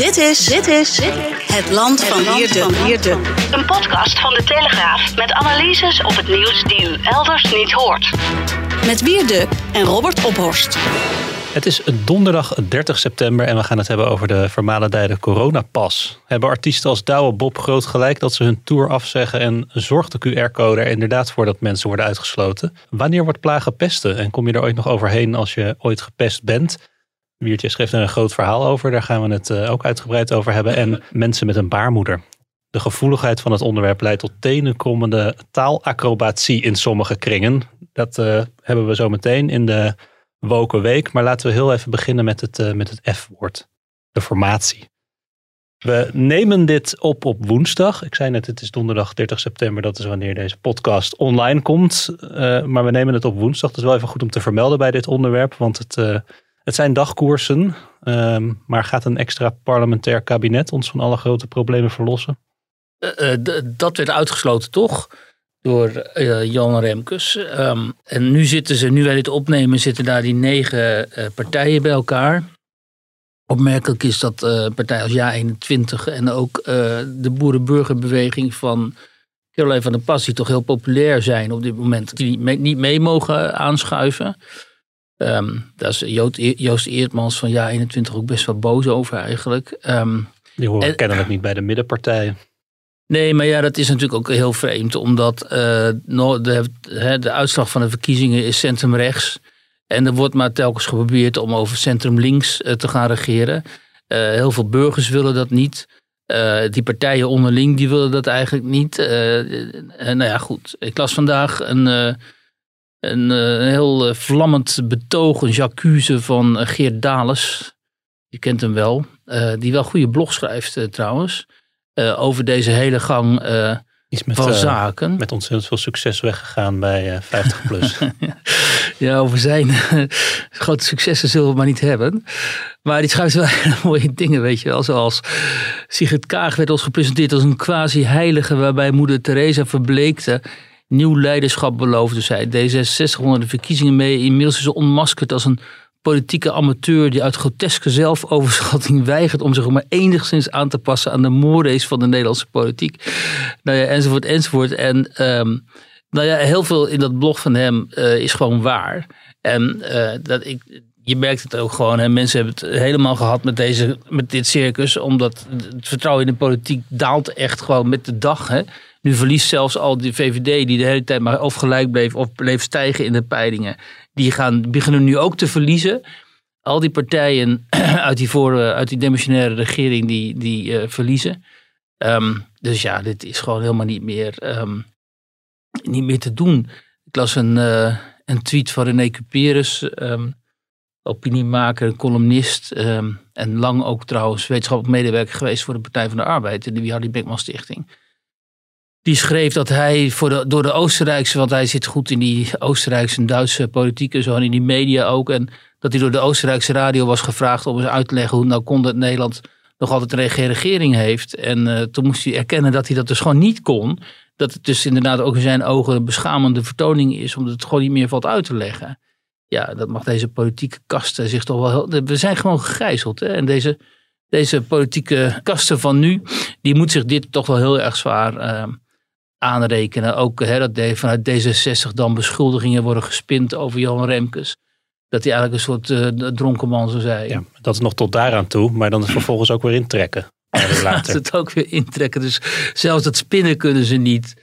Dit is, dit is het land van Wierde. Een podcast van de Telegraaf met analyses op het nieuws die u elders niet hoort. Met Wierde en Robert Ophorst. Het is donderdag 30 september en we gaan het hebben over de vermalendijde coronapas. Hebben artiesten als Douwe Bob groot gelijk dat ze hun tour afzeggen en zorgt de QR-code er inderdaad voor dat mensen worden uitgesloten? Wanneer wordt plagen pesten en kom je er ooit nog overheen als je ooit gepest bent? Wiertje schreef er een groot verhaal over, daar gaan we het eh, ook uitgebreid over hebben. En mensen met een baarmoeder. De gevoeligheid van het onderwerp leidt tot tenenkrommende taalacrobatie in sommige kringen. Dat uh, hebben we zo meteen in de woken week. Maar laten we heel even beginnen met het, uh, met het F-woord. De formatie. We nemen dit op op woensdag. Ik zei net, het is donderdag 30 september. Dat is wanneer deze podcast online komt. Uh, maar we nemen het op woensdag. Dat is wel even goed om te vermelden bij dit onderwerp. Want het, het zijn dagkoersen. Uh, maar gaat een extra parlementair kabinet ons van alle grote problemen verlossen? dat werd uitgesloten, toch? door uh, Jan Remkes. Um, en nu zitten ze, nu wij dit opnemen, zitten daar die negen partijen bij elkaar. Opmerkelijk is dat partijen als Ja21 en ook de boerenburgerbeweging van Caroline van der Pas, die toch heel populair zijn op dit moment, die niet mee mogen aanschuiven. Um, daar is Joost, Joost Eertmans van Ja21 ook best wel boos over eigenlijk. Um, die horen en, kennelijk niet bij de middenpartijen. Nee, maar ja, dat is natuurlijk ook heel vreemd, omdat uh, de, de, uitslag van de verkiezingen is centrumrechts. En er wordt maar telkens geprobeerd om over centrum links uh, te gaan regeren. Uh, heel veel burgers willen dat niet. die partijen onderling die willen dat eigenlijk niet. nou ja, goed. Ik las vandaag een, een, een heel vlammend betoog, een jacuse van Geert Dales. Je kent hem wel. die wel goede blog schrijft trouwens. Over deze hele gang met, van uh, zaken. Met ontzettend veel succes weggegaan bij 50 plus. ja, over zijn grote successen zullen we maar niet hebben. Maar die schrijft wel mooie dingen, weet je wel. Zoals Sigrid Kaag werd ons gepresenteerd als een quasi-heilige... waarbij moeder Teresa verbleekte nieuw leiderschap beloofde zij. D66 onder de verkiezingen mee. Inmiddels is ze onmaskerd als een politieke amateur die uit groteske zelfoverschatting weigert om zich maar enigszins aan te passen aan de mores van de Nederlandse politiek. Nou ja, enzovoort, enzovoort. En um, nou ja, heel veel in dat blog van hem uh, is gewoon waar. En uh, dat ik, je merkt het ook gewoon. Hè. Mensen hebben het helemaal gehad met, deze, met dit circus. Omdat het vertrouwen in de politiek daalt echt gewoon met de dag. Hè. Nu verliest zelfs al die VVD, die de hele tijd maar of gelijk bleef of bleef stijgen in de peilingen. Die gaan, beginnen nu ook te verliezen. Al die partijen uit die, voor, uit die demissionaire regering, die, die uh, verliezen. Um, dus ja, dit is gewoon helemaal niet meer, um, niet meer te doen. Ik las een, uh, een tweet van René Cuperus, um, opiniemaker, columnist. en lang ook trouwens wetenschappelijk medewerker geweest voor de Partij van de Arbeid. En de Hardy Beckman Stichting. Die schreef dat hij voor door de Oostenrijkse, want hij zit goed in die Oostenrijkse en Duitse politiek en zo, en in die media ook. En dat hij door de Oostenrijkse radio was gevraagd om eens uit te leggen hoe nou kon dat Nederland nog altijd een regering heeft. En uh, toen moest hij erkennen dat hij dat dus gewoon niet kon. Dat het dus inderdaad ook in zijn ogen een beschamende vertoning is, omdat het gewoon niet meer valt uit te leggen. Ja, dat mag deze politieke kasten zich toch wel. We zijn gewoon gegijzeld. Hè? En deze, deze politieke kasten van nu, die moet zich dit toch wel heel erg zwaar. Uh, aanrekenen. Ook hè, dat vanuit D66 dan beschuldigingen worden gespind over Johan Remkes. Dat hij eigenlijk een soort uh, dronken man zou zijn. Ja, dat is nog tot daaraan toe, maar dan is vervolgens ook weer intrekken. Later. het ook weer intrekken. Dus zelfs dat spinnen kunnen ze niet.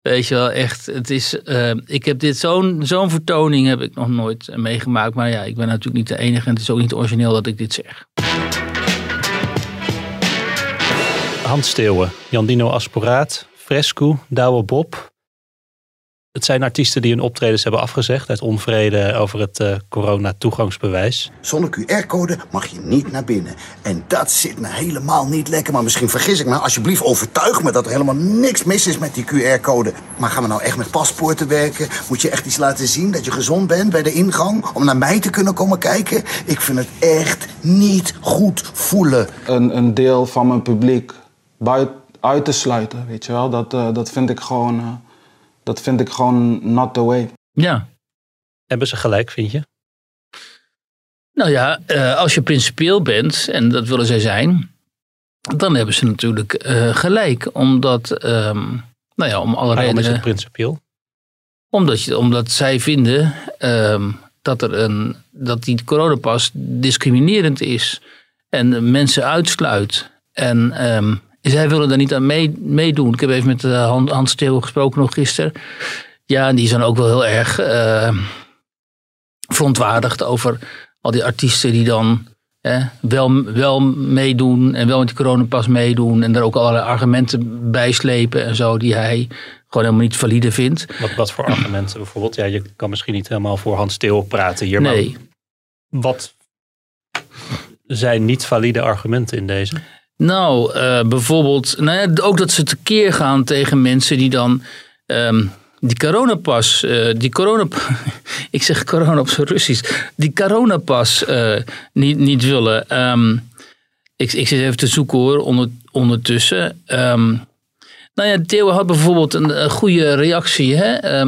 Weet je wel, echt. Het is, uh, ik heb dit zo'n zo'n vertoning heb ik nog nooit meegemaakt. Maar ja, ik ben natuurlijk niet de enige en het is ook niet origineel dat ik dit zeg. Hans Steeuwen, Jan Dino Asporaat, Fresco, Douwe Bob. Het zijn artiesten die hun optredens hebben afgezegd uit onvrede over het uh, corona-toegangsbewijs. Zonder QR-code mag je niet naar binnen. En dat zit me helemaal niet lekker. Maar misschien vergis ik me. Alsjeblieft, overtuig me dat er helemaal niks mis is met die QR-code. Maar gaan we nou echt met paspoorten werken? Moet je echt iets laten zien dat je gezond bent bij de ingang? Om naar mij te kunnen komen kijken? Ik vind het echt niet goed voelen. Een, een deel van mijn publiek buiten uit te sluiten, weet je wel. Dat, uh, dat vind ik gewoon... Uh dat vind ik gewoon not the way. Ja. Hebben ze gelijk, vind je? Nou ja, uh, als je principieel bent, en dat willen zij zijn, dan hebben ze natuurlijk uh, gelijk. Omdat, um, nou ja, om alle Waarom redenen. is het principieel? Omdat, je, omdat zij vinden um, dat, er een, dat die coronapas discriminerend is en mensen uitsluit. En um, zij willen daar niet aan mee, meedoen. Ik heb even met uh, Hans Theo gesproken nog gisteren. Ja, en die zijn ook wel heel erg uh, verontwaardigd over al die artiesten die dan eh, wel, wel meedoen en wel met die coronapas meedoen. En daar ook allerlei argumenten bij slepen en zo die hij gewoon helemaal niet valide vindt. Wat, wat voor argumenten bijvoorbeeld? Ja, je kan misschien niet helemaal voor Hans Theo praten hier. Nee. Maar wat zijn niet valide argumenten in deze? Nou, uh, bijvoorbeeld, nou ook dat ze tekeer gaan tegen mensen die dan um, die coronapas, uh, die corona, ik zeg corona op zijn Russisch, die coronapas uh, niet, niet willen. Um, ik, ik zit even te zoeken hoor, onder, ondertussen. Um, nou ja, Theo had bijvoorbeeld een, een goede reactie. Hè?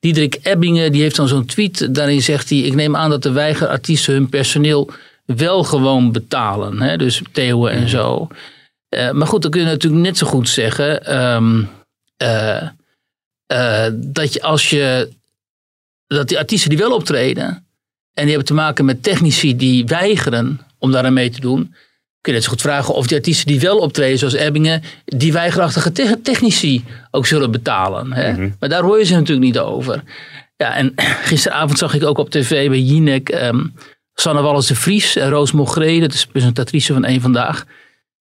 Diederik Ebbingen die heeft dan zo'n tweet, daarin zegt hij, ik neem aan dat de weigerartiesten hun personeel wel gewoon betalen. Hè? Dus Theo en zo. Uh, maar goed, dan kun je natuurlijk net zo goed zeggen. Um, uh, uh, dat je als je. Dat die artiesten die wel optreden. en die hebben te maken met technici die weigeren om daar aan mee te doen. kun je net zo goed vragen of die artiesten die wel optreden, zoals Ebbingen. die weigerachtige te technici ook zullen betalen. Hè? Mm -hmm. Maar daar hoor je ze natuurlijk niet over. Ja, en gisteravond zag ik ook op tv bij Jinek. Um, Sanne Wallis de Vries en Roos Mogré, dat is presentatrice van Eén Vandaag.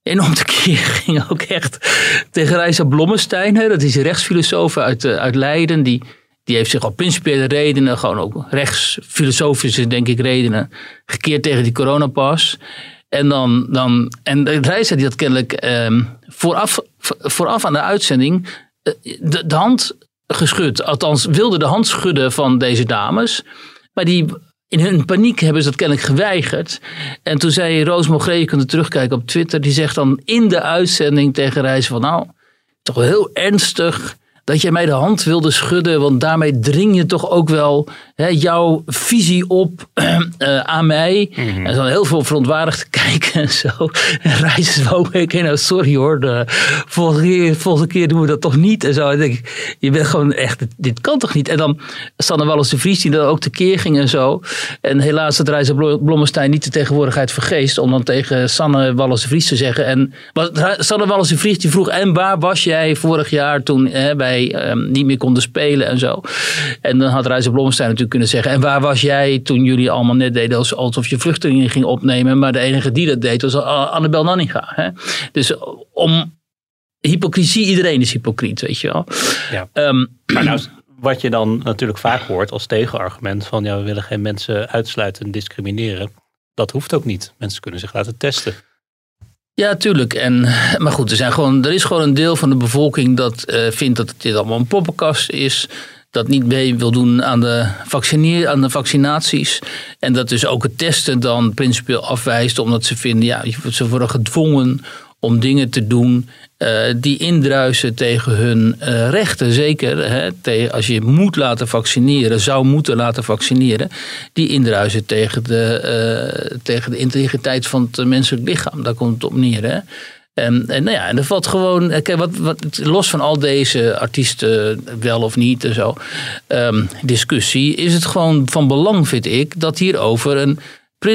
Enorm tekeer ging ook echt tegen Reisa Blommestein. Hè, dat is een rechtsfilosoof uit, uh, uit Leiden. Die, die heeft zich op principiële redenen, gewoon ook rechtsfilosofische denk ik redenen, gekeerd tegen die coronapas. En dan, dan en Reisa die had kennelijk um, vooraf, vooraf aan de uitzending de, de hand geschud. Althans wilde de hand schudden van deze dames. Maar die in hun paniek hebben ze dat kennelijk geweigerd. En toen zei Roos Mogré, je kunt er terugkijken op Twitter, die zegt dan in de uitzending tegen Reis van nou, toch wel heel ernstig dat jij mij de hand wilde schudden, want daarmee dring je toch ook wel hè, jouw visie op uh, aan mij. Mm-hmm. En dan heel veel verontwaardigd te kijken en zo. En Reis is ook, ik nou sorry hoor, de volgende, keer, volgende keer doen we dat toch niet. En zo. En denk, je bent gewoon echt, dit kan toch niet. En dan Sanne Wallis de Vries die dan ook tekeer ging en zo. En helaas had Reis Blommestein niet de tegenwoordigheid vergeest om dan tegen Sanne Wallis de Vries te zeggen. En Sanne Wallis de Vries die vroeg, en waar was jij vorig jaar toen hè, bij Um, niet meer konden spelen en zo. En dan had Reizer Blomstein natuurlijk kunnen zeggen... en waar was jij toen jullie allemaal net deden... alsof je vluchtelingen ging opnemen... maar de enige die dat deed was Annabel Nanninga. Hè? Dus om hypocrisie, iedereen is hypocriet, weet je wel. Ja. Um, maar nou, wat je dan natuurlijk vaak hoort als tegenargument... van ja, we willen geen mensen uitsluiten en discrimineren... dat hoeft ook niet. Mensen kunnen zich laten testen. Ja, tuurlijk. En, maar goed, er, zijn gewoon, er is gewoon een deel van de bevolking dat uh, vindt dat dit allemaal een poppenkast is. Dat niet mee wil doen aan de, aan de vaccinaties. En dat dus ook het testen dan principieel afwijst. Omdat ze vinden, ja, ze worden gedwongen om dingen te doen uh, die indruisen tegen hun uh, rechten. Zeker hè, als je moet laten vaccineren, zou moeten laten vaccineren. Die indruisen tegen de, uh, tegen de integriteit van het menselijk lichaam. Daar komt het op neer. Hè. En, en, nou ja, en er valt gewoon, kijk, wat, wat, los van al deze artiesten wel of niet en zo, um, discussie, is het gewoon van belang, vind ik, dat hierover een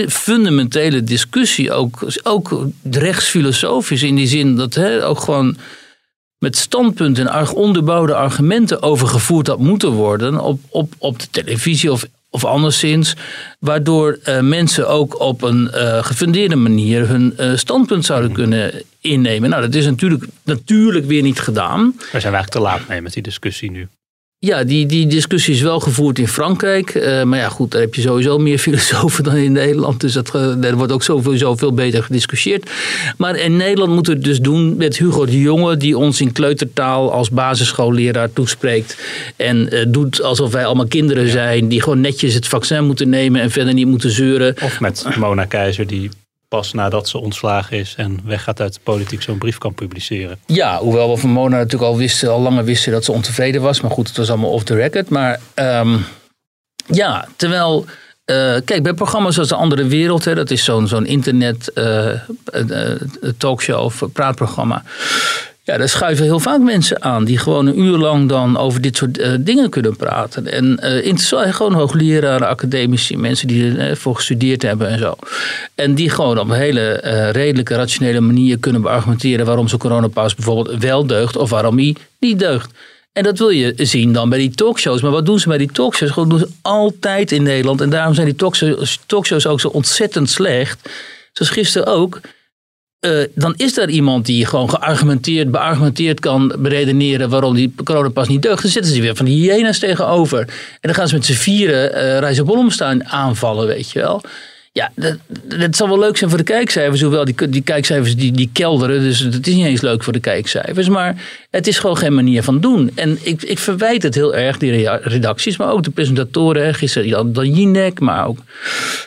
fundamentele discussie, ook, ook rechtsfilosofisch in die zin dat he, ook gewoon met standpunten en onderbouwde argumenten overgevoerd had moeten worden op, op, op de televisie of, of anderszins, waardoor uh, mensen ook op een uh, gefundeerde manier hun uh, standpunt zouden kunnen innemen. Nou, dat is natuurlijk, natuurlijk weer niet gedaan. Daar zijn we eigenlijk te laat mee met die discussie nu. Ja, die, die discussie is wel gevoerd in Frankrijk. Uh, maar ja, goed, daar heb je sowieso meer filosofen dan in Nederland. Dus dat, er wordt ook sowieso veel beter gediscussieerd. Maar in Nederland moeten we het dus doen met Hugo de Jonge... die ons in kleutertaal als basisschoolleraar toespreekt. En uh, doet alsof wij allemaal kinderen zijn... die gewoon netjes het vaccin moeten nemen en verder niet moeten zeuren. Of met Mona Keizer die pas nadat ze ontslagen is en weggaat uit de politiek zo'n brief kan publiceren. Ja, hoewel we van Mona natuurlijk al wisten, al langer wisten dat ze ontevreden was. Maar goed, het was allemaal off the record. Maar um, ja, terwijl. Uh, kijk, bij programma's zoals De Andere Wereld, hè, dat is zo'n zo'n internet uh, uh, talkshow of praatprogramma. Ja, daar schuiven heel vaak mensen aan die gewoon een uur lang dan over dit soort uh, dingen kunnen praten. En uh, gewoon hoogleraren, academici, mensen die ervoor gestudeerd hebben en zo. En die gewoon op een hele redelijke, rationele manier kunnen beargumenteren waarom zo'n coronapas bijvoorbeeld wel deugt of waarom hij niet deugt. En dat wil je zien dan bij die talkshows. Maar wat doen ze bij die talkshows? Gewoon doen ze altijd in Nederland. En daarom zijn die talkshows, talkshows ook zo ontzettend slecht. Zoals gisteren ook. Uh, dan is er iemand die gewoon geargumenteerd, beargumenteerd kan beredeneren waarom die coronapas niet deugt. Dan zitten ze weer van die hyena's tegenover. En dan gaan ze met z'n vieren uh, Reizen Bollomstaan aanvallen, weet je wel. Ja, dat, dat zal wel leuk zijn voor de kijkcijfers. Hoewel die, die kijkcijfers die, die kelderen. Dus het is niet eens leuk voor de kijkcijfers. Maar het is gewoon geen manier van doen. En ik, ik verwijt het heel erg, die redacties. Maar ook de presentatoren. Gisteren Dan Jinek. Maar ook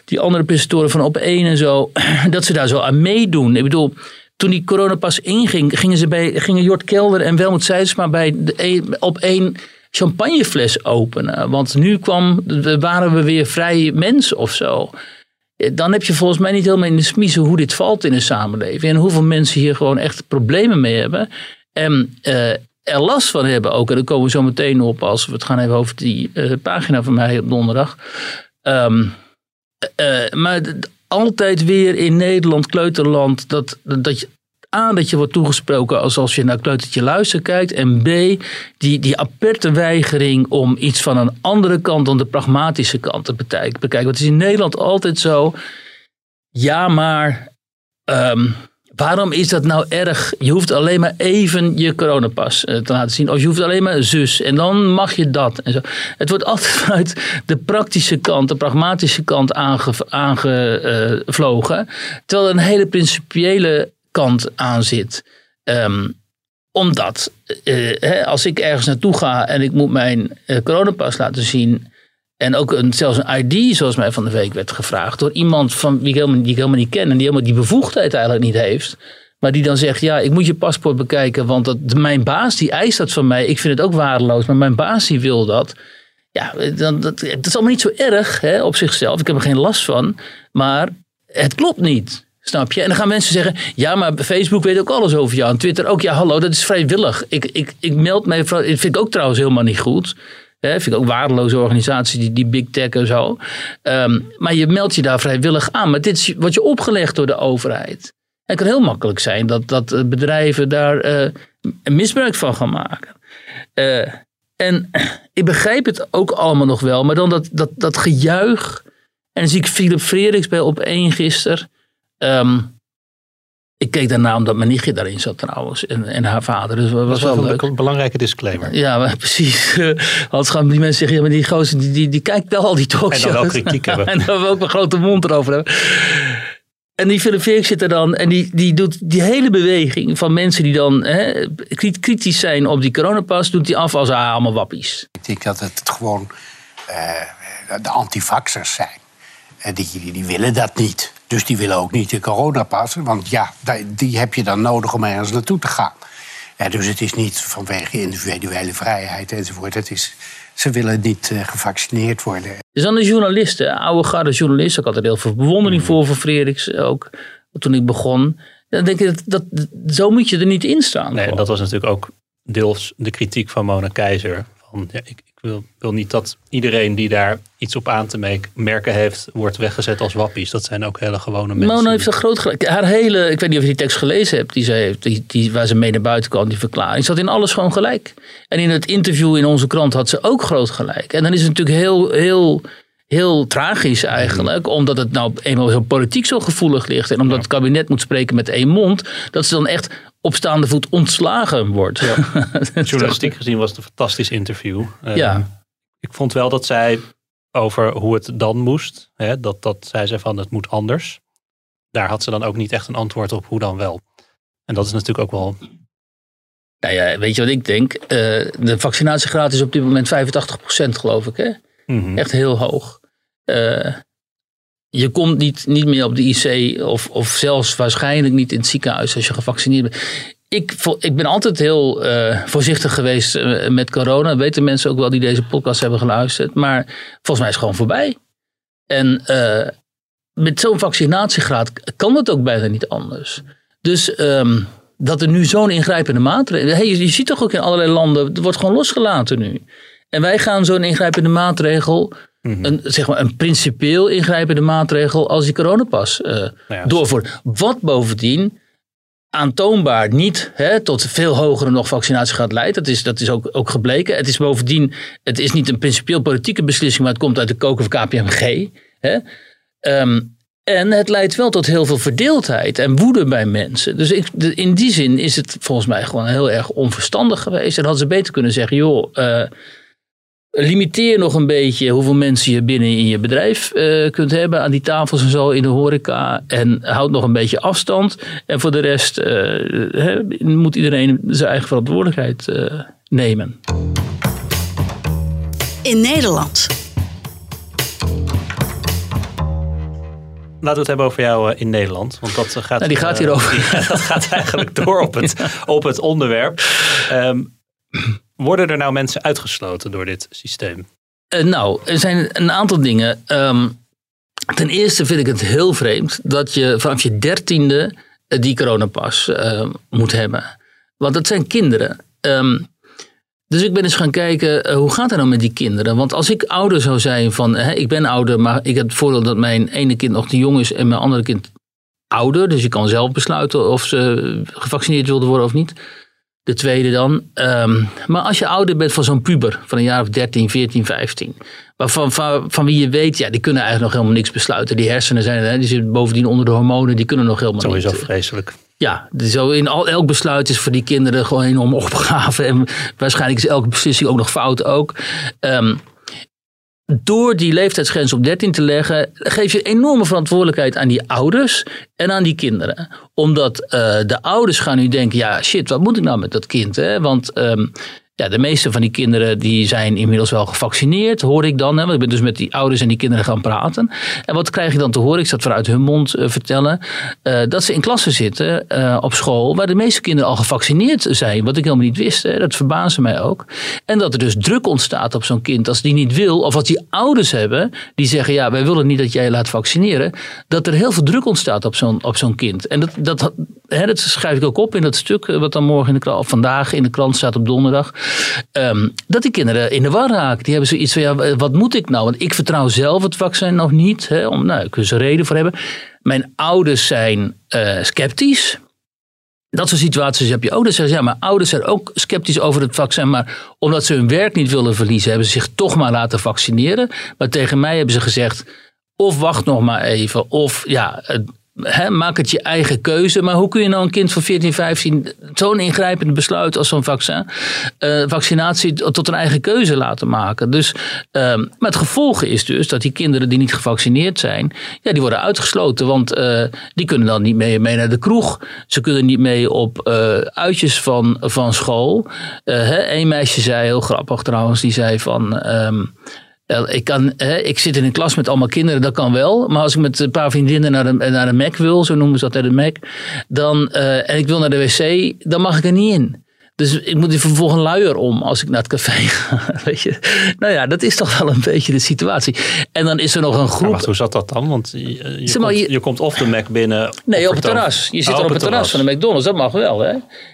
die andere presentatoren van Op1 en zo. Dat ze daar zo aan meedoen. Ik bedoel toen die coronapas inging, gingen, ze bij, gingen Jort Kelder en Welmoet Seidsma bij de, op één champagnefles openen. Want nu kwam, waren we weer vrij mensen of zo dan heb je volgens mij niet helemaal in de smiezen hoe dit valt in de samenleving. En hoeveel mensen hier gewoon echt problemen mee hebben. En uh, er last van hebben ook. En daar komen we zo meteen op als we het gaan hebben over die uh, pagina van mij op donderdag. Um, uh, maar altijd weer in Nederland, kleuterland, dat, dat je A, dat je wordt toegesproken alsof je naar Kleutertje Luister kijkt. En B, die, die aperte weigering om iets van een andere kant dan de pragmatische kant te bekijken. Want het is in Nederland altijd zo. Ja, maar um, waarom is dat nou erg? Je hoeft alleen maar even je coronapas eh, te laten zien. Of je hoeft alleen maar zus. En dan mag je dat. En zo. Het wordt altijd vanuit de praktische kant, de pragmatische kant aangevlogen. Aange, uh, terwijl er een hele principiële kant aan zit. Um, omdat uh, hè, als ik ergens naartoe ga en ik moet mijn uh, coronapas laten zien. En ook een, zelfs een ID, zoals mij van de week werd gevraagd. Door iemand van, wie ik helemaal, die ik helemaal niet ken. En die helemaal die bevoegdheid eigenlijk niet heeft. Maar die dan zegt, ja, ik moet je paspoort bekijken. Want dat, mijn baas die eist dat van mij. Ik vind het ook waardeloos. Maar mijn baas die wil dat. Ja, dan, dat, dat is allemaal niet zo erg hè, op zichzelf. Ik heb er geen last van. Maar het klopt niet. Snap je? En dan gaan mensen zeggen: ja, maar Facebook weet ook alles over jou. En Twitter ook. Ja, hallo, dat is vrijwillig. Ik, ik, ik meld mij. Dat vind ik ook trouwens helemaal niet goed. Hè, vind ik ook waardeloze organisaties, die, die big tech en zo. Um, maar je meldt je daar vrijwillig aan. Maar dit wordt je opgelegd door de overheid. het kan heel makkelijk zijn dat, dat bedrijven daar uh, misbruik van gaan maken. Uh, en ik begrijp het ook allemaal nog wel. Maar dan dat, dat, dat gejuich. En dan zie ik Philip Frederiks bij op één gisteren. Um, ik keek daarna omdat mijn nichtje daarin zat trouwens. En, en haar vader. Dus dat was, wel leuk. Een belangrijke disclaimer. Ja, maar precies. Anders gaan die mensen zeggen, ja, maar die gozer die, die, die kijkt wel al die talkshows. En dan wel kritiek hebben. en dan we ook een grote mond erover hebben. En die Philip Veerk zit er dan en die, die doet die hele beweging van mensen die dan hè, kritisch zijn op die coronapas, doet hij af als ah, allemaal wappies. Ik denk dat het gewoon uh, de antivaxers zijn. En die, die, die willen dat niet. Dus die willen ook niet de coronapas. Want ja, die heb je dan nodig om ergens naartoe te gaan. Ja, dus het is niet vanwege individuele vrijheid enzovoort. Het is, ze willen niet uh, gevaccineerd worden. Dus dan de journalisten, oude garde journalisten. Ik had er heel veel bewondering voor, voor Frederiks ook. Toen ik begon. Dan denk ik, dat, dat, zo moet je er niet in staan. Nee, dat was natuurlijk ook deels de kritiek van Mona Keizer. Van, ja, ik, wil, wil niet dat iedereen die daar iets op aan te merken heeft, wordt weggezet als wappies. Dat zijn ook hele gewone mensen. Mona heeft een groot gelijk. Haar hele, ik weet niet of je die tekst gelezen hebt, die ze heeft, die, die, waar ze mee naar buiten kwam, die verklaring. Zat in alles gewoon gelijk. En in het interview in onze krant had ze ook groot gelijk. En dan is het natuurlijk heel, heel, heel tragisch eigenlijk, omdat het nou eenmaal heel politiek zo gevoelig ligt. En omdat het kabinet moet spreken met één mond, dat ze dan echt op staande voet ontslagen wordt. Journalistiek gezien was het een fantastisch interview. Eh, Ja. Ik vond wel dat zij over hoe het dan moest, hè, dat, dat zei ze van het moet anders. Daar had ze dan ook niet echt een antwoord op hoe dan wel. En dat is natuurlijk ook wel Nou ja, weet je wat ik denk? Eh, de vaccinatiegraad is op dit moment 85% geloof ik. Hè? Mhm. Echt heel hoog. Eh, je komt niet, niet meer op de IC of, of zelfs waarschijnlijk niet in het ziekenhuis als je gevaccineerd bent. Ik, ik ben altijd heel eh, voorzichtig geweest eh, met corona. Dat weten mensen ook wel die deze podcast hebben geluisterd. Maar volgens mij is het gewoon voorbij. En eh, met zo'n vaccinatiegraad kan het ook bijna niet anders. Dus ehm, dat er nu zo'n ingrijpende maatregel. Hey, je, je ziet toch ook in allerlei landen, het wordt gewoon losgelaten nu. En wij gaan zo'n ingrijpende maatregel, een, zeg maar een principieel ingrijpende maatregel als die coronapas eh ja, doorvoeren. Wat bovendien aantoonbaar niet hè, tot veel hogere nog vaccinatiegraad leidt. Dat is, dat is ook, ook gebleken. Het is bovendien, het is niet een principieel politieke beslissing, maar het komt uit de koker van KPMG. Hè. Ehm, en het leidt wel tot heel veel verdeeldheid en woede bij mensen. Dus ik, de- in die zin is het volgens mij gewoon heel erg onverstandig geweest. En hadden ze beter kunnen zeggen, joh, eh, limiteer nog een beetje hoeveel mensen je binnen in je bedrijf eh, kunt hebben. Aan die tafels en zo in de horeca. En houd nog een beetje afstand. En voor de rest eh, hè, moet iedereen zijn eigen verantwoordelijkheid eh, nemen. In Nederland. Laten we het hebben over jou in Nederland. Want dat gaat, Nou, die gaat hierover. dat gaat eigenlijk door op het, op het onderwerp. Ehm, worden er nou mensen uitgesloten door dit systeem? Eh, nou, er zijn een aantal dingen. Ehm, ten eerste vind ik het heel vreemd dat je vanaf je dertiende eh, die coronapas eh, moet hebben. Want dat zijn kinderen. Ehm, dus ik ben eens gaan kijken, eh, hoe gaat het nou met die kinderen? Want als ik ouder zou zijn van, hè, ik ben ouder, maar ik heb het voordeel dat mijn ene kind nog te jong is en mijn andere kind ouder. Dus je kan zelf besluiten of ze gevaccineerd wilden worden of niet. De tweede dan. Ehm, maar als je ouder bent van zo'n puber, van een jaar of 13, 14, 15. Waarvan van, van wie je weet, ja, die kunnen eigenlijk nog helemaal niks besluiten. Die hersenen zijn, hè, die zitten bovendien onder de hormonen, die kunnen nog helemaal Sowieso niet. vreselijk. Ja, dus zo in al, elk besluit is voor die kinderen gewoon een enorme opgave. En waarschijnlijk is elke beslissing ook nog fout ook. Ehm, door die leeftijdsgrens op 13 te leggen, geef je enorme verantwoordelijkheid aan die ouders en aan die kinderen. Omdat eh, de ouders gaan nu denken, ja shit, wat moet ik nou met dat kind? Hè? Want ehm, ja, de meeste van die kinderen die zijn inmiddels wel gevaccineerd, hoor ik dan. Hè? Want ik ben dus met die ouders en die kinderen gaan praten. En wat krijg je dan te horen? Ik zat vanuit hun mond eh, vertellen. eh, dat ze in klassen zitten eh, op school waar de meeste kinderen al gevaccineerd zijn. Wat ik helemaal niet wist. Dat verbaasde mij ook. En dat er dus druk ontstaat op zo'n kind als die niet wil. Of als die ouders hebben die zeggen, ja wij willen niet dat jij je laat vaccineren. Dat er heel veel druk ontstaat op zo'n, op zo'n kind. En dat, dat, hè, dat schrijf ik ook op in dat stuk wat dan morgen in de krant, of vandaag in de krant staat op donderdag. Ehm, dat die kinderen in de war raken. Die hebben zoiets van, ja, wat moet ik nou? Want ik vertrouw zelf het vaccin nog niet. Hè, om, nou, daar kunnen ze reden voor hebben. Mijn ouders zijn eh, sceptisch. Dat soort situaties heb je. Dan zeggen ze, ja, maar ouders zijn ook sceptisch over het vaccin. Maar omdat ze hun werk niet willen verliezen, hebben ze zich toch maar laten vaccineren. Maar tegen mij hebben ze gezegd, of wacht nog maar even. Of ja, maak het je eigen keuze. Maar hoe kun je nou een kind van 14, 15 zo'n ingrijpend besluit als zo'n vaccin, eh, vaccinatie tot een eigen keuze laten maken? Dus, ehm, maar het gevolg is dus dat die kinderen die niet gevaccineerd zijn, ja, die worden uitgesloten. Want eh, die kunnen dan niet mee, mee naar de kroeg. Ze kunnen niet mee op eh, uitjes van, van school. Eén meisje zei, heel grappig trouwens, die zei van... ehm, eh, ik, kan, hè, ik zit in een klas met allemaal kinderen, dat kan wel. Maar als ik met een paar vriendinnen naar de, naar de Mac wil, zo noemen ze dat, de Mac. Dan, eh, en ik wil naar de wc, dan mag ik er niet in. Dus ik moet vervolgens een luier om als ik naar het café ga. Weet je? Nou ja, dat is toch wel een beetje de situatie. En dan is er nog een Maar groep. wacht, hoe zat dat dan? Want je, je, Zeg maar, komt, je- komt of de Mac binnen. Nee, op het terras. Je zit Oh, er op het terras van de McDonald's, dat mag wel. Hè?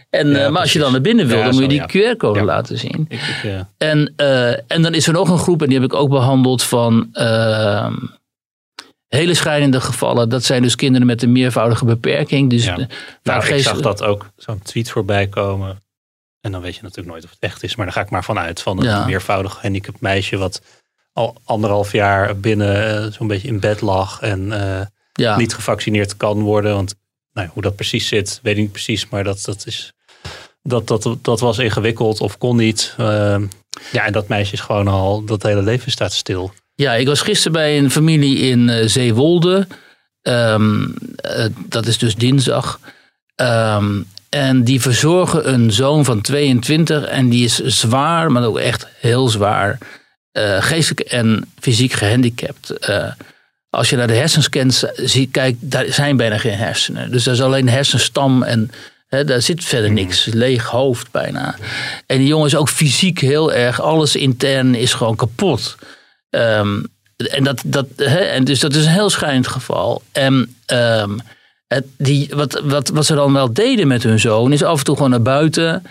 En, Ja, eh, maar als je dan naar binnen wil, Ja, dan moet je die ja. QR-code laten zien. Ik, ik, En, eh, en dan is er nog een groep, en die heb ik ook behandeld, van ehm, hele schrijnende gevallen. Dat zijn dus kinderen met een meervoudige beperking. Dus Nou, ik zag dat ook zo'n tweet voorbij komen. En dan weet je natuurlijk nooit of het echt is. Maar daar ga ik maar vanuit. Van een Ja. meervoudig gehandicapt meisje. Wat al anderhalf jaar binnen eh, zo'n beetje in bed lag. En eh, ja. niet gevaccineerd kan worden. Want nou, hoe dat precies zit, weet ik niet precies. Maar dat, dat, is, dat, dat, dat was ingewikkeld of kon niet. Ehm, ja, en dat meisje is gewoon al, dat hele leven staat stil. Ja, ik was gisteren bij een familie in uh, Zeewolde. Eh, dat is dus dinsdag. Ehm, en die verzorgen een zoon van 22 en die is zwaar, maar ook echt heel zwaar, uh, geestelijk en fysiek gehandicapt. als je naar de hersenscans ziet, kijkt, daar zijn bijna geen hersenen. Dus dat is alleen hersenstam en daar zit verder Mhm. niks. Leeg hoofd bijna. En die jongen is ook fysiek heel erg. Alles intern is gewoon kapot. Ehm, en, dat, dat, hè, en dus dat is een heel schijnend geval. En ehm, het, die, wat, wat, wat ze dan wel deden met hun zoon, is af en toe gewoon naar buiten.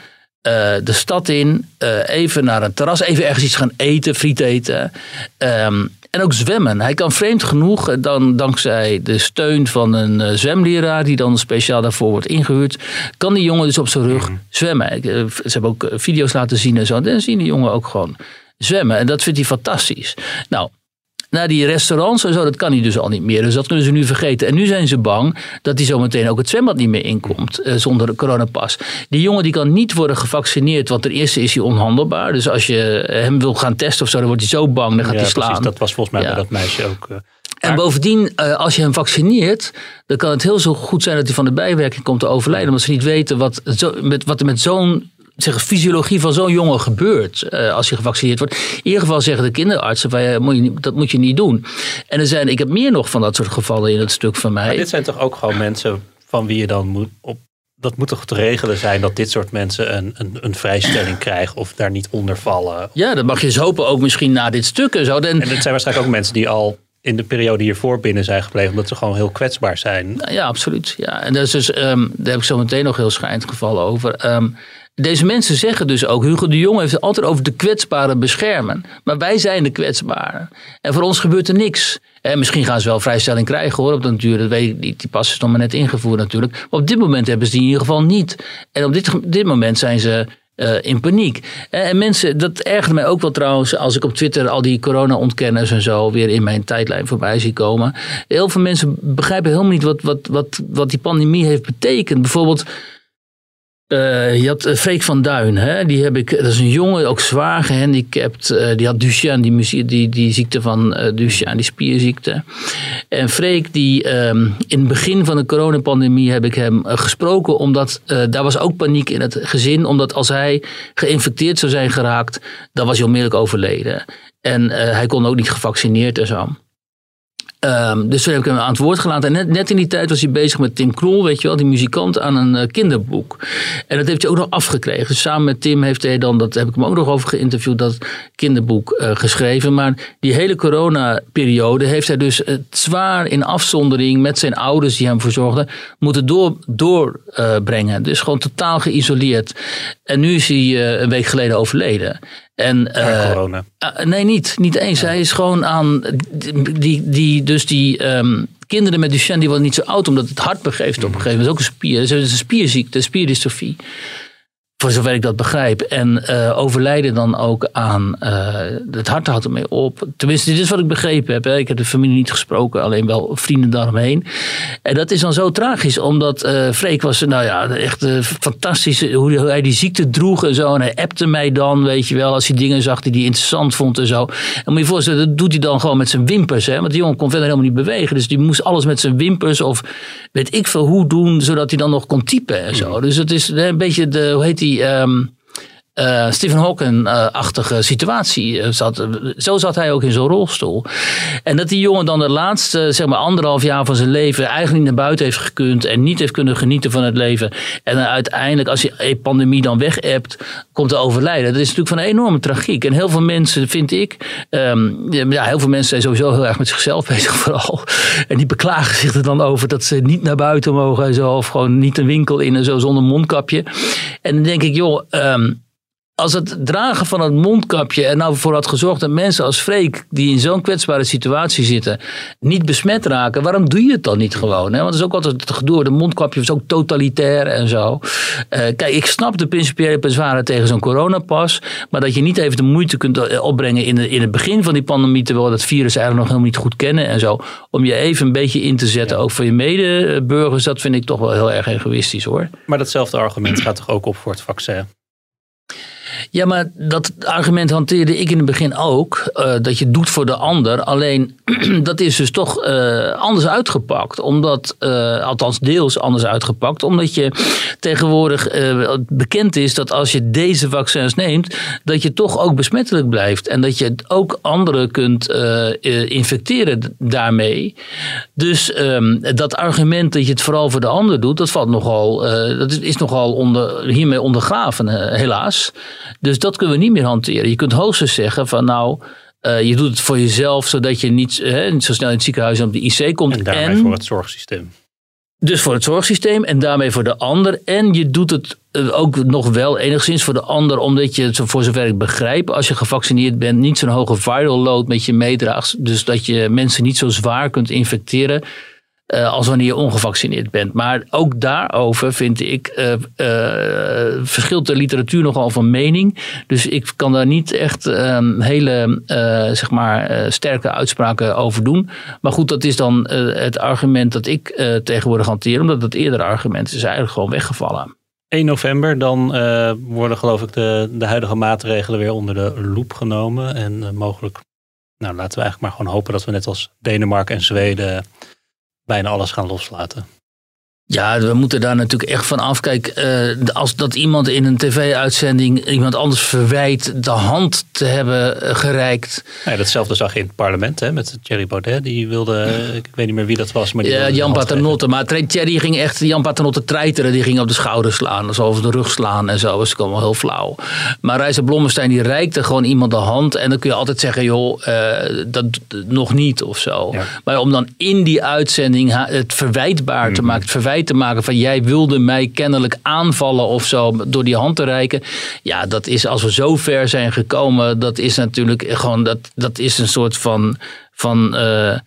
eh, de stad in, eh, even naar een terras, even ergens iets gaan eten, friet eten. Ehm, en ook zwemmen. Hij kan vreemd genoeg, dan, dankzij de steun van een eh, zwemleraar, die dan speciaal daarvoor wordt ingehuurd, kan die jongen dus op zijn rug zwemmen. Ik, eh, Ze hebben ook video's laten zien en zo. En dan zien die jongen ook gewoon zwemmen. En dat vindt hij fantastisch. Nou, naar die restaurants en zo, dat kan hij dus al niet meer. Dus dat kunnen ze nu vergeten. En nu zijn ze bang dat hij zometeen ook het zwembad niet meer inkomt eh, zonder coronapas. Die jongen die kan niet worden gevaccineerd, want ten eerste is hij onhandelbaar. Dus als je hem wil gaan testen of zo, dan wordt hij zo bang, dan gaat ja, hij slaan. precies. Dat was volgens mij Ja. bij dat meisje ook. eh, En bovendien, eh, als je hem vaccineert, dan kan het heel zo goed zijn dat hij van de bijwerking komt te overlijden. Omdat ze niet weten wat, zo, met, wat er met zo'n zeg, fysiologie van zo'n jongen gebeurt eh, als hij gevaccineerd wordt. In ieder geval zeggen de kinderartsen, van, ja, moet je niet- dat moet je niet doen. En er zijn, ik heb meer nog van dat soort gevallen in het stuk van mij. Maar dit zijn toch ook gewoon mensen van wie je dan moet op. Dat moet toch te regelen zijn dat dit soort mensen een, een, een vrijstelling krijgen of daar niet onder vallen. Ja, dat mag je eens hopen, ook misschien na dit stuk en zo. En, En zijn waarschijnlijk ook mensen die al in de periode hiervoor binnen zijn gebleven, omdat ze gewoon heel kwetsbaar zijn. Nou Ja, absoluut. Ja. En dat is dus, ehm, daar heb ik zo meteen nog heel schijnend gevallen over. Ehm, deze mensen zeggen dus ook, Hugo de Jong heeft het altijd over de kwetsbaren beschermen. Maar wij zijn de kwetsbaren. En voor ons gebeurt er niks. En misschien gaan ze wel vrijstelling krijgen hoor, op den duur. Dat weet ik niet. Die pas is nog maar net ingevoerd natuurlijk. Maar op dit moment hebben ze die in ieder geval niet. En op dit, dit moment zijn ze eh, in paniek. En mensen, dat ergert mij ook wel trouwens, als ik op Twitter al die corona-ontkenners en zo weer in mijn tijdlijn voorbij zie komen. Heel veel mensen begrijpen helemaal niet wat, wat, wat, wat die pandemie heeft betekend. Bijvoorbeeld, eh, je had eh, Freek van Duin, hè? die heb ik, dat is een jongen, ook zwaar gehandicapt. eh, die had Duchenne, die, die, ziekte van eh, Duchenne, die spierziekte. En Freek, die ehm, in het begin van de coronapandemie heb ik hem gesproken, omdat daar was ook paniek in het gezin. Omdat als hij geïnfecteerd zou zijn geraakt, dan was hij onmiddellijk overleden. En hij kon ook niet gevaccineerd en zo. Ehm, dus toen heb ik hem aan het woord gelaten. En net, in die tijd was hij bezig met Tim Krol, weet je wel, die muzikant, aan een eh, kinderboek. En dat heeft hij ook nog afgekregen. Dus samen met Tim heeft hij dan, dat heb ik hem ook nog over geïnterviewd, dat kinderboek eh, geschreven. Maar die hele coronaperiode heeft hij dus het zwaar in afzondering met zijn ouders die hem verzorgden, moeten doorbrengen. Door, brengen. dus gewoon totaal geïsoleerd. En nu is hij eh, een week geleden overleden. En, eh, corona. Ah, nee, niet. Niet eens. Hij is gewoon aan. Die, die, dus die ehm, kinderen met Duchenne die worden niet zo oud omdat het hart begeeft op een gegeven moment. Dat is ook een spier. Is een spierziekte, spierdystrofie. Voor zover ik dat begrijp. En eh, overlijden dan ook aan. eh, het hart houdt ermee op. Tenminste, dit is wat ik begrepen heb. Hè. Ik heb de familie niet gesproken, alleen wel vrienden daaromheen. En dat is dan zo tragisch, omdat eh Freek was, nou ja, echt fantastisch. Hoe hij die ziekte droeg en zo. En hij appte mij dan, weet je wel, als hij dingen zag die hij interessant vond en zo. En moet je je voorstellen, dat doet hij dan gewoon met zijn wimpers. Hè? Want die jongen kon verder helemaal niet bewegen. Dus die moest alles met zijn wimpers of weet ik veel hoe doen, zodat hij dan nog kon typen en zo. Dus het is een beetje de, hoe heet die... die, ähm, eh, Stephen Hawking-achtige situatie. eh, Zat, zo zat hij ook in zo'n rolstoel. En dat die jongen dan de laatste zeg maar anderhalf jaar van zijn leven eigenlijk niet naar buiten heeft gekund en niet heeft kunnen genieten van het leven. En dan uiteindelijk, als die pandemie dan weg hebt, komt te overlijden. Dat is natuurlijk van een enorme tragiek. En heel veel mensen, vind ik, ehm, ja, heel veel mensen zijn sowieso heel erg met zichzelf bezig vooral. En die beklagen zich er dan over dat ze niet naar buiten mogen en zo. Of gewoon niet een winkel in en zo zonder mondkapje. En dan denk ik, joh. ehm, als het dragen van het mondkapje er nou voor had gezorgd dat mensen als Freek, die in zo'n kwetsbare situatie zitten, niet besmet raken, waarom doe je het dan niet gewoon? Hè? Want het is ook altijd het gedoe, de mondkapje is ook totalitair en zo. Eh, kijk, ik snap de principiële bezwaren tegen zo'n coronapas, maar dat je niet even de moeite kunt eh, opbrengen in, de, in het begin van die pandemie, terwijl we dat virus eigenlijk nog helemaal niet goed kennen en zo, om je even een beetje in te zetten, ook voor je medeburgers, dat vind ik toch wel heel erg egoïstisch hoor. Maar datzelfde argument gaat toch ook op voor het vaccin? Ja, maar dat argument hanteerde ik in het begin ook. eh, dat je doet voor de ander. Alleen dat is dus toch eh, anders uitgepakt. Omdat, eh, althans deels anders uitgepakt. Omdat je tegenwoordig bekend is dat als je deze vaccins neemt. dat je toch ook besmettelijk blijft. En dat je ook anderen kunt infecteren daarmee. Dus ehm, dat argument dat je het vooral voor de ander doet. dat, valt nogal, dat is, nogal onder, hiermee ondergraven, helaas. Dus dat kunnen we niet meer hanteren. Je kunt hoogstens zeggen van nou. eh, je doet het voor jezelf, zodat je niet, eh, zo snel in het ziekenhuis en op de IC komt. En daarmee voor het zorgsysteem. Dus voor het zorgsysteem en daarmee voor de ander. En je doet het eh, ook nog wel enigszins voor de ander, omdat je, het, voor zover ik begrijp, als je gevaccineerd bent, niet zo'n hoge viral load met je meedraagt. Dus dat je mensen niet zo zwaar kunt infecteren. Eh, als wanneer je ongevaccineerd bent. Maar ook daarover vind ik, eh, eh, verschilt de literatuur nogal van mening. Dus ik kan daar niet echt ehm, hele zeg maar, sterke uitspraken over doen. Maar goed, dat is dan het argument dat ik tegenwoordig hanteer. Omdat het eerdere argument is eigenlijk gewoon weggevallen. 1 november, dan worden geloof ik de, de huidige maatregelen weer onder de loep genomen. En mogelijk, nou laten we eigenlijk maar gewoon hopen dat we net als Denemarken en Zweden bijna alles gaan loslaten. Ja, we moeten daar natuurlijk echt van af. Kijk, eh, als dat iemand in een tv-uitzending iemand anders verwijt de hand te hebben eh, gereikt. Ja, datzelfde zag je in het parlement hè, met Thierry Baudet. Die wilde, eh, ik weet niet meer wie dat was. Maar die Ja, Jan. Paternotte. Maar Thierry ging echt, Jan Paternotte treiteren. Die ging op de schouder slaan. Zo over de rug slaan en zo. Dat was allemaal heel flauw. Maar Reizer Blommestein die reikte gewoon iemand de hand. En dan kun je altijd zeggen, joh, dat nog niet of zo. Ja. Maar om dan in die uitzending het verwijtbaar Mhm. te maken. Het verwijt te maken van jij wilde mij kennelijk aanvallen of zo. Door die hand te reiken. Ja, dat is als we zo ver zijn gekomen. Dat is natuurlijk gewoon, dat, dat is een soort van, van eh,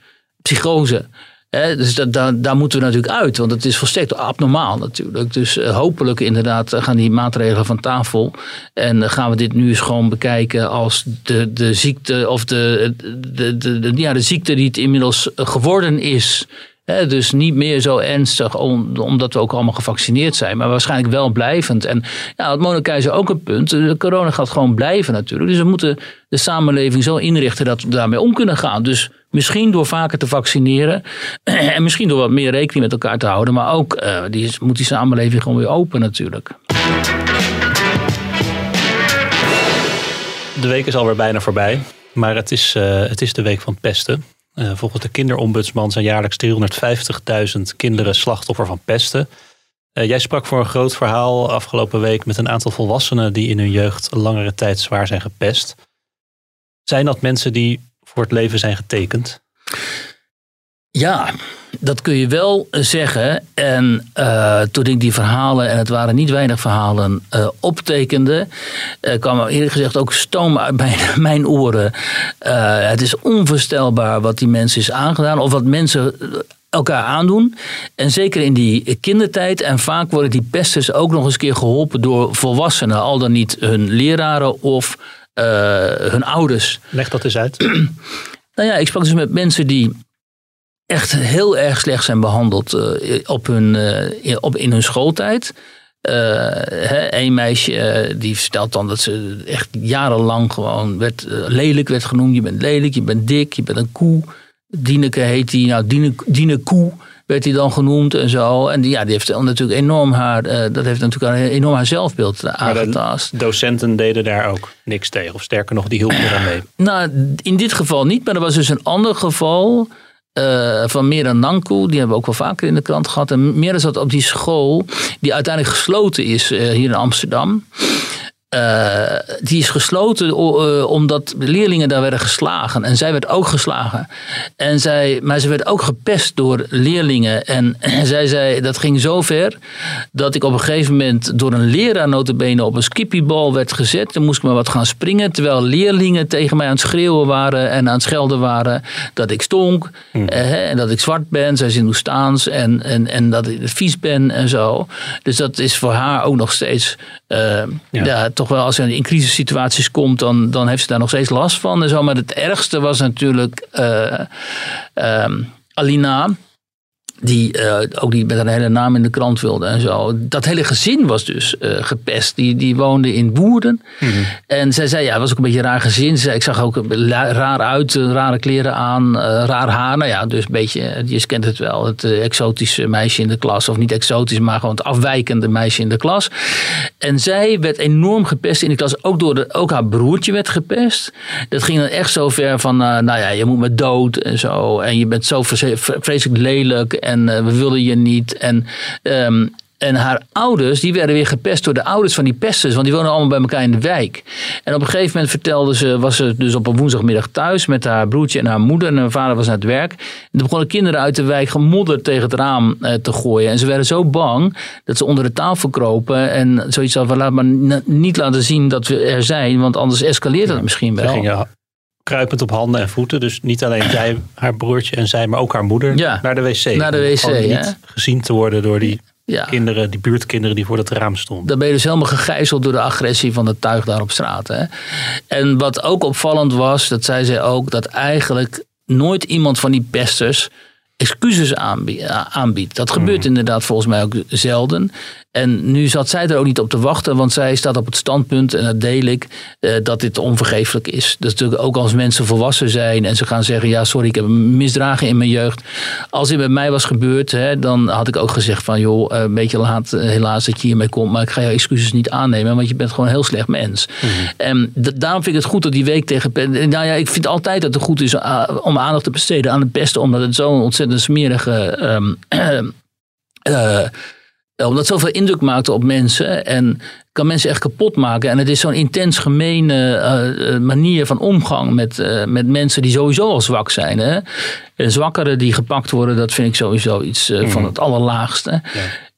psychose. Dus dat, daar, daar moeten we natuurlijk uit, want het is volstrekt abnormaal natuurlijk. Dus eh, hopelijk inderdaad gaan die maatregelen van tafel. En gaan we dit nu eens gewoon bekijken als de, de ziekte of de, de, de, de- ja, de ziekte die het inmiddels geworden is. Dus niet meer zo ernstig, om- omdat we ook allemaal gevaccineerd zijn, maar waarschijnlijk wel blijvend. En ja, Monika is ook een punt. De corona gaat gewoon blijven natuurlijk. Dus we moeten de samenleving zo inrichten dat we daarmee om kunnen gaan. Dus misschien door vaker te vaccineren en misschien door wat meer rekening met elkaar te houden. Maar ook eh, die, moet die samenleving gewoon weer open natuurlijk. De week is alweer bijna voorbij. Maar het is, eh, het is de week van pesten. Eh, volgens de kinderombudsman zijn jaarlijks 350.000 kinderen slachtoffer van pesten. Eh, jij sprak voor een groot verhaal afgelopen week met een aantal volwassenen die in hun jeugd langere tijd zwaar zijn gepest. Zijn dat mensen die voor het leven zijn getekend? Ja, dat kun je wel zeggen. En eh, toen ik die verhalen, en het waren niet weinig verhalen, eh, optekende, eh, kwam er eerlijk gezegd ook stoom uit mijn, mijn oren. Eh, het is onvoorstelbaar wat die mensen is aangedaan, of wat mensen elkaar aandoen. En zeker in die kindertijd. En vaak worden die pesters ook nog eens een keer geholpen door volwassenen, al dan niet hun leraren of eh, hun ouders. Leg dat eens uit. Nou ja, ik sprak dus met mensen die echt heel erg slecht zijn behandeld eh, op hun, eh, in- op, in hun schooltijd. Een meisje eh, die vertelt dan dat ze echt jarenlang gewoon werd, lelijk werd genoemd. Je bent lelijk, je bent dik, je bent een koe. Dieneke heet die, nou Diene, Diene Koe werd hij dan genoemd en zo. En die, ja, die heeft dan natuurlijk enorm haar, dat heeft natuurlijk enorm haar zelfbeeld Maar de aangetast. docenten deden daar ook niks tegen. Of sterker nog, die hielpen eraan mee. Nou, in dit geval niet, maar er was dus een ander geval eh, van Mera Nanku. Die hebben we ook wel vaker in de krant gehad. En Mera zat op die school die uiteindelijk gesloten is eh, hier in Amsterdam. Eh, die is gesloten eh, omdat de leerlingen daar werden geslagen. En zij werd ook geslagen. En zij, maar ze werd ook gepest door leerlingen. En, zij zei, dat ging zo ver dat ik op een gegeven moment door een leraar notabene op een skippiebal werd gezet. Dan moest ik maar wat gaan springen. Terwijl leerlingen tegen mij aan het schreeuwen waren en aan het schelden waren. Dat ik stonk eh, en dat ik zwart ben. Zij is Hindoestaans en, en, en dat ik vies ben en zo. Dus dat is voor haar ook nog steeds... ja. Toch wel als ze in crisissituaties komt, dan, dan heeft ze daar nog steeds last van. En zo. Maar het ergste was natuurlijk eh, ehm, Alina. Die eh, ook die met haar hele naam in de krant wilde en zo. Dat hele gezin was dus eh, gepest. Die, die woonde in Woerden. En zij zei, ja, het was ook een beetje een raar gezin. Ik zag ook raar uit, eh, rare kleren aan, raar haar. Nou ja, dus een beetje, je kent het wel. Het exotische meisje in de klas. Of niet exotisch, maar gewoon het afwijkende meisje in de klas. En zij werd enorm gepest in de klas. Ook, door de, ook haar broertje werd gepest. Dat ging dan echt zo ver van, nou ja, je moet me dood en zo. En je bent zo vre- vreselijk lelijk en eh, we willen je niet. En... ehm, en haar ouders, die werden weer gepest door de ouders van die pesters. Want die wonen allemaal bij elkaar in de wijk. En op een gegeven moment vertelde ze, was ze dus op een woensdagmiddag thuis met haar broertje en haar moeder. En haar vader was aan het werk. En toen begonnen kinderen uit de wijk gemodderd tegen het raam eh, te gooien. En ze werden zo bang dat ze onder de tafel kropen. En zoiets hadden van, laat maar niet laten zien dat we er zijn. Want anders escaleert het misschien Ze wel. gingen kruipend op handen en voeten. Dus niet alleen zij, haar broertje en zij, maar ook haar moeder Ja, naar de wc. naar de wc, niet gezien te worden door die Ja. kinderen, die buurtkinderen die voor dat raam stonden. Dan ben je dus helemaal gegijzeld door de agressie van het tuig daar op straat. Hè? En wat ook opvallend was, dat zei zij ook, dat eigenlijk nooit iemand van die pesters excuses aanbie- aanbiedt. Dat gebeurt inderdaad volgens mij ook zelden. En nu zat zij er ook niet op te wachten, want zij staat op het standpunt, en dat deel ik, eh, dat dit onvergeeflijk is. Dus natuurlijk ook als mensen volwassen zijn en ze gaan zeggen, ja sorry, ik heb misdragen in mijn jeugd. Als dit met mij was gebeurd, hè, dan had ik ook gezegd van, joh, eh, een beetje laat eh, helaas dat je hiermee komt, maar ik ga jouw excuses niet aannemen, want je bent gewoon een heel slecht mens. En d- daarom vind ik het goed dat die week tegen... Nou ja, ik vind altijd dat het goed is om aandacht te besteden aan het beste, omdat het zo'n ontzettend smerige... ehm, eh, omdat het zoveel indruk maakte op mensen en kan mensen echt kapot maken. En het is zo'n intens gemene eh, eh, manier van omgang met, eh, met mensen die sowieso al zwak zijn. Hè? En zwakkeren die gepakt worden, dat vind ik sowieso iets eh, van het allerlaagste.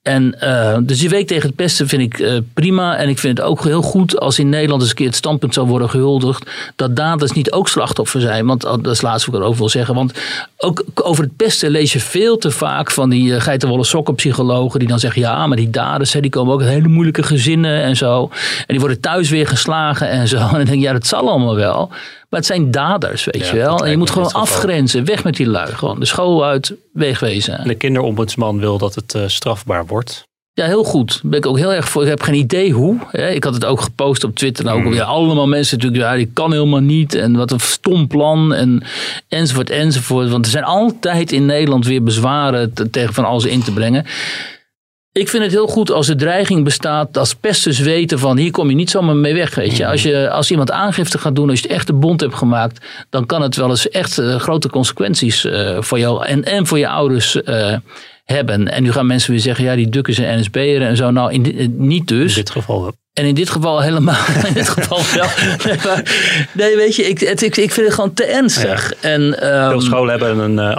En eh, dus die week tegen het pesten vind ik eh, prima. En ik vind het ook heel goed als in Nederland eens een keer het standpunt zou worden gehuldigd. Dat daders niet ook slachtoffer zijn. Want oh, dat is het laatste wat ik erover wil zeggen. Want ook over het pesten lees je veel te vaak van die uh, geitenwolle sokkenpsychologen. Die dan zeggen ja, maar die daders hè, die komen ook uit hele moeilijke gezinnen en zo. En die worden thuis weer geslagen en zo. En dan denk ja, dat zal allemaal wel. Maar het zijn daders, weet Ja, je wel. En je moet gewoon afgrenzen. Weg met die lui. Gewoon de school uit, wegwezen. De kinderombudsman wil dat het eh, strafbaar wordt. Ja, heel goed. Daar ben ik ook heel erg voor. Ik heb geen idee hoe. Ik had het ook gepost op Twitter. En ook Hmm. weer allemaal mensen natuurlijk. Ja, die kan helemaal niet. En wat een stom plan. En, enzovoort, enzovoort. Want er zijn altijd in Nederland weer bezwaren te- tegen van alles in te brengen. Ik vind het heel goed als de dreiging bestaat, als pesters weten van hier kom je niet zomaar mee weg. Weet je. Als, je, als iemand aangifte gaat doen, als je het echt een bond hebt gemaakt, dan kan het wel eens echt eh, grote consequenties eh, voor jou en, en voor je ouders eh, hebben. En nu gaan mensen weer zeggen, ja die dukken zijn NSB'er en zo. Nou, in di- niet dus. In dit geval wel. En in dit geval helemaal. In dit geval wel. Nee, maar- nee, weet je, ik, het, ik, ik vind het gewoon te ernstig. En, ehm, Veel scholen hebben een eh,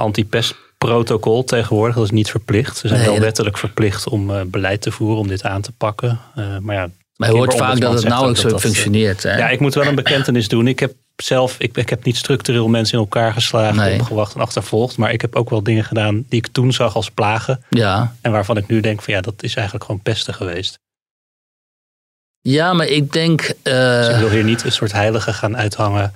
anti-pestprotocol tegenwoordig. Dat is niet verplicht. Ze zijn Nee, wel wettelijk verplicht om eh, beleid te voeren om dit aan te pakken. Eh, maar ja, maar je hoort vaak dat het nauwelijks zegt zo dat eh, functioneert. Hè? Ja, ik moet wel een bekentenis doen. Ik heb zelf, ik, ik heb niet structureel mensen in elkaar geslagen, Nee. opgewacht en achtervolgd. Maar ik heb ook wel dingen gedaan die ik toen zag als plagen. ja. En waarvan ik nu denk van ja, dat is eigenlijk gewoon pesten geweest. ja, maar ik denk. Dus ik wil hier niet een soort heilige gaan uithangen.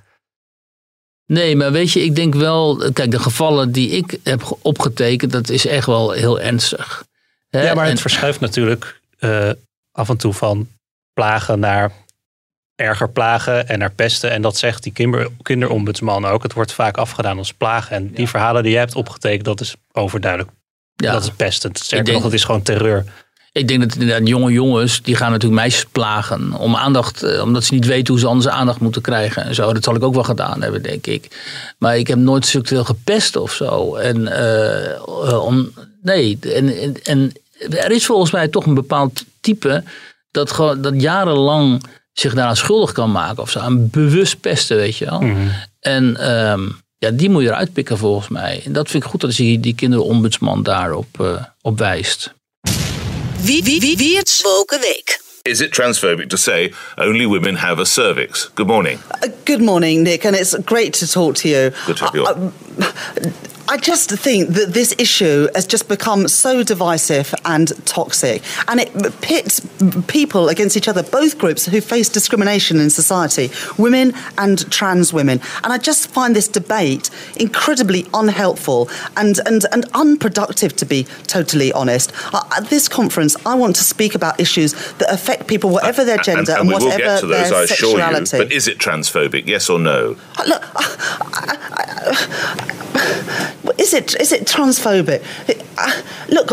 Nee, maar weet je, ik denk wel. Kijk, de gevallen die ik heb ge- opgetekend, dat is echt wel heel ernstig. Hè? Ja, maar het En- verschuift natuurlijk eh, af en toe van plagen naar erger plagen en naar pesten. En dat zegt die kinder, kinderombudsman ook. Het wordt vaak afgedaan als plagen. En die verhalen die jij hebt opgetekend, dat is overduidelijk. ja. Dat is pestend. Sterker denk- nog, het is gewoon terreur. Ik denk dat inderdaad jonge jongens, die gaan natuurlijk meisjes plagen. Om aandacht, eh, omdat ze niet weten hoe ze anders aandacht moeten krijgen. En zo. Dat zal ik ook wel gedaan hebben, denk ik. Maar ik heb nooit structureel gepest of zo. En, eh, eh, om, nee, en, en, en er is volgens mij toch een bepaald type. Dat, gewoon, dat jarenlang zich daaraan schuldig kan maken of zo. Aan bewust pesten, weet je wel. En ehm, ja, die moet je eruit pikken volgens mij. En dat vind ik goed dat die, die kinderombudsman daarop eh, op wijst. Wie, wie, wie, wie het Woken Week. Is it transphobic to say only women have a cervix? Good morning. Uh, Good morning, Nick, and it's great to talk to you. Good to have you I, on. I- I just think that this issue has just become so divisive and toxic, and it pits people against each other, both groups who face discrimination in society, women and trans women. And I just find this debate incredibly unhelpful and, and, and unproductive, to be totally honest. At this conference, I want to speak about issues that affect people, whatever their And- gender and, and, will whatever those, their I assure you. sexuality. But is it transphobic? Yes or no? Look, is it is it transphobic? Uh, Look,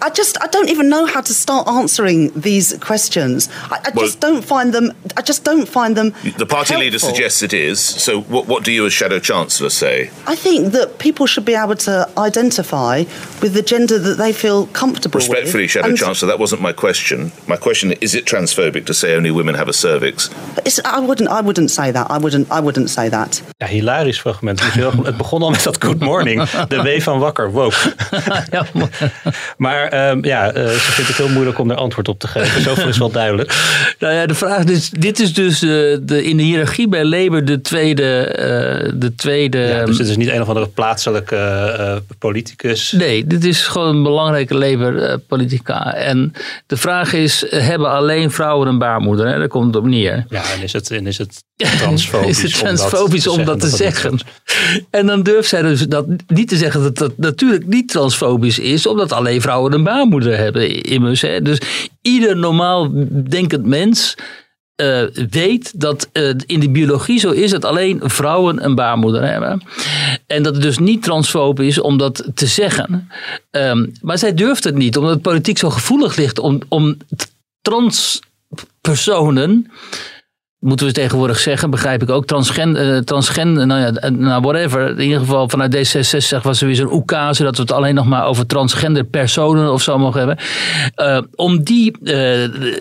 I just I don't even know how to start answering these questions. I, I Well- just don't find them. I just don't find them. The party leader suggests it is. So, what, what do you, as Shadow Chancellor, say? I think that people should be able to identify with the gender that they feel comfortable Respectfully, with. Shadow And Chancellor, that wasn't my question. My question is: It transphobic to say only women have a cervix? it's- I wouldn't. I wouldn't say that. I wouldn't. I wouldn't say that. Ja, hilarisch fragment. Het is heel- Het begon al met dat good morning. De W van wakker, woke. Ja. Maar ehm, ja, eh, ze vindt het heel moeilijk om er antwoord op te geven. Zoveel is wel duidelijk. Nou ja, de vraag is, dit is dus eh, de, in de hiërarchie bij Labour de tweede, eh, de tweede Ja, dus het is niet een of andere plaatselijke politicus. Nee, dit is gewoon een belangrijke Labour-politica. en de vraag is, hebben alleen vrouwen een baarmoeder? Hè? Daar komt het op neer. Ja, en is het, en is het transfobisch, is het transfobisch om dat te zeggen? En dan durft zij dus dat niet te zeggen dat dat natuurlijk niet transfobisch is, omdat alleen vrouwen een baarmoeder hebben immers. Hè? Dus ieder normaal denkend mens eh, weet dat eh, in de biologie zo is dat alleen vrouwen een baarmoeder hebben. En dat het dus niet transfobisch is om dat te zeggen. Ehm, maar zij durft het niet, omdat het politiek zo gevoelig ligt om, om transpersonen moeten we tegenwoordig zeggen, begrijp ik ook, transgender, uh, transgender nou ja, nou whatever. In ieder geval vanuit D66 was er weer zo'n oekase dat we het alleen nog maar over transgender personen of zo mogen hebben. Om die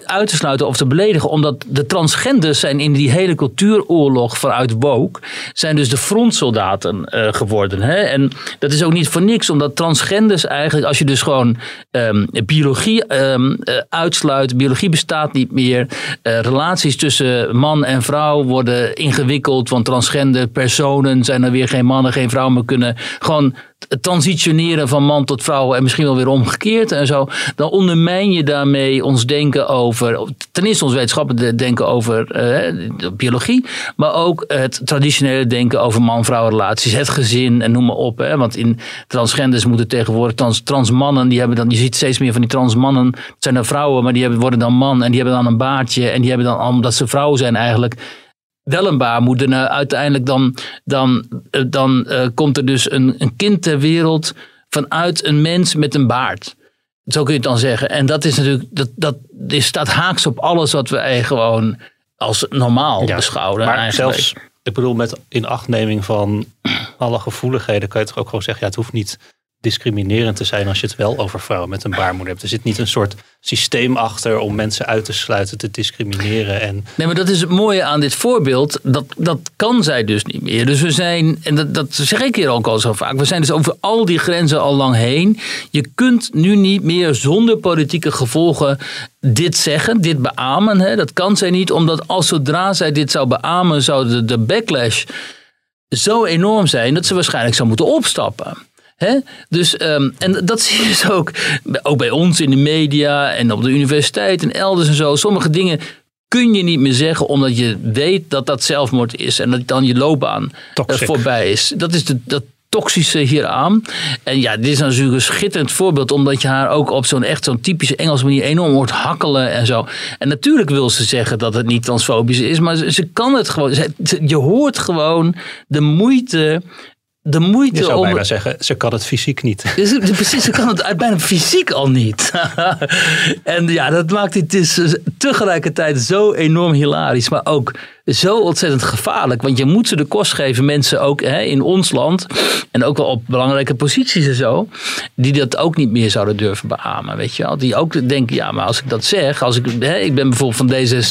uit te sluiten of te beledigen, omdat de transgenders zijn in die hele cultuuroorlog vanuit woke, zijn dus de frontsoldaten geworden. Hè? En dat is ook niet voor niks, omdat transgenders eigenlijk, als je dus gewoon um, biologie um, uitsluit, biologie bestaat niet meer, relaties tussen man en vrouw worden ingewikkeld, want transgender personen zijn er weer geen mannen, geen vrouwen, maar kunnen. Gewoon transitioneren van man tot vrouw en misschien wel weer omgekeerd en zo, dan ondermijn je daarmee ons denken over, ten eerste ons wetenschappelijk denken over uh, biologie, maar ook het traditionele denken over man-vrouw relaties, het gezin en noem maar op. Hè? Want in transgenders moeten tegenwoordig trans, transmannen, die hebben dan, je ziet steeds meer van die transmannen, het zijn dan vrouwen, maar die hebben, worden dan man en die hebben dan een baardje en die hebben dan, omdat ze vrouw zijn eigenlijk, wel een baarmoeder. Nou, uiteindelijk dan, dan, dan uh, komt er dus een, een kind ter wereld vanuit een mens met een baard. Zo kun je het dan zeggen. En dat is natuurlijk, dat, dat is, staat haaks op alles wat we gewoon als normaal ja, beschouwen. Maar eigenlijk. zelfs, ik bedoel, met inachtneming van alle gevoeligheden kan je toch ook gewoon zeggen, ja, het hoeft niet discriminerend te zijn als je het wel over vrouwen met een baarmoeder hebt. Er zit niet een soort systeem achter om mensen uit te sluiten, te discrimineren. En... Nee, maar dat is het mooie aan dit voorbeeld. Dat, dat kan zij dus niet meer. Dus we zijn, en dat, dat zeg ik hier ook al zo vaak, we zijn dus over al die grenzen al lang heen. Je kunt nu niet meer zonder politieke gevolgen dit zeggen, dit beamen. Hè? Dat kan zij niet, omdat als zodra zij dit zou beamen, zou de, de backlash zo enorm zijn dat ze waarschijnlijk zou moeten opstappen. Dus, um, en dat zie je dus ook, ook bij ons in de media en op de universiteit en elders en zo. Sommige dingen kun je niet meer zeggen omdat je weet dat dat zelfmoord is en dat dan je loopbaan uh, voorbij is. Dat is de, dat toxische hieraan. En ja, dit is natuurlijk een schitterend voorbeeld, omdat je haar ook op zo'n echt zo'n typische Engelse manier enorm hoort hakkelen en zo. En natuurlijk wil ze zeggen dat het niet transfobisch is, maar ze, ze kan het gewoon. Ze, je hoort gewoon de moeite de moeite je zou om. bijna zeggen, ze kan het fysiek niet. Precies, ze kan het bijna fysiek al niet. en ja, dat maakt het is tegelijkertijd zo enorm hilarisch, maar ook zo ontzettend gevaarlijk. Want je moet ze de kost geven, mensen ook hè, in ons land. En ook wel op belangrijke posities en zo. Die dat ook niet meer zouden durven beamen. Weet je wel? Die ook denken, ja, maar als ik dat zeg. Als ik, hè, ik ben bijvoorbeeld van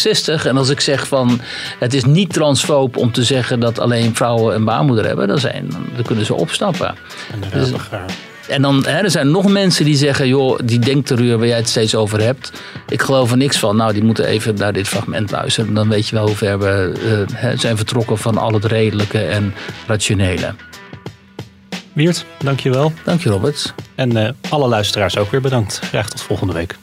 D66. En als ik zeg van het is niet transfoob om te zeggen dat alleen vrouwen een baarmoeder hebben. Dan, zijn, dan kunnen ze opstappen. Dus- en dan hè, er zijn nog mensen die zeggen, joh, die denkterreur waar jij het steeds over hebt. Ik geloof er niks van. Nou, die moeten even naar dit fragment luisteren. Dan weet je wel hoe ver we eh, zijn vertrokken van al het redelijke en rationele. Wiert, dankjewel. Dank je, Robert. En eh, alle luisteraars ook weer bedankt. Graag tot volgende week.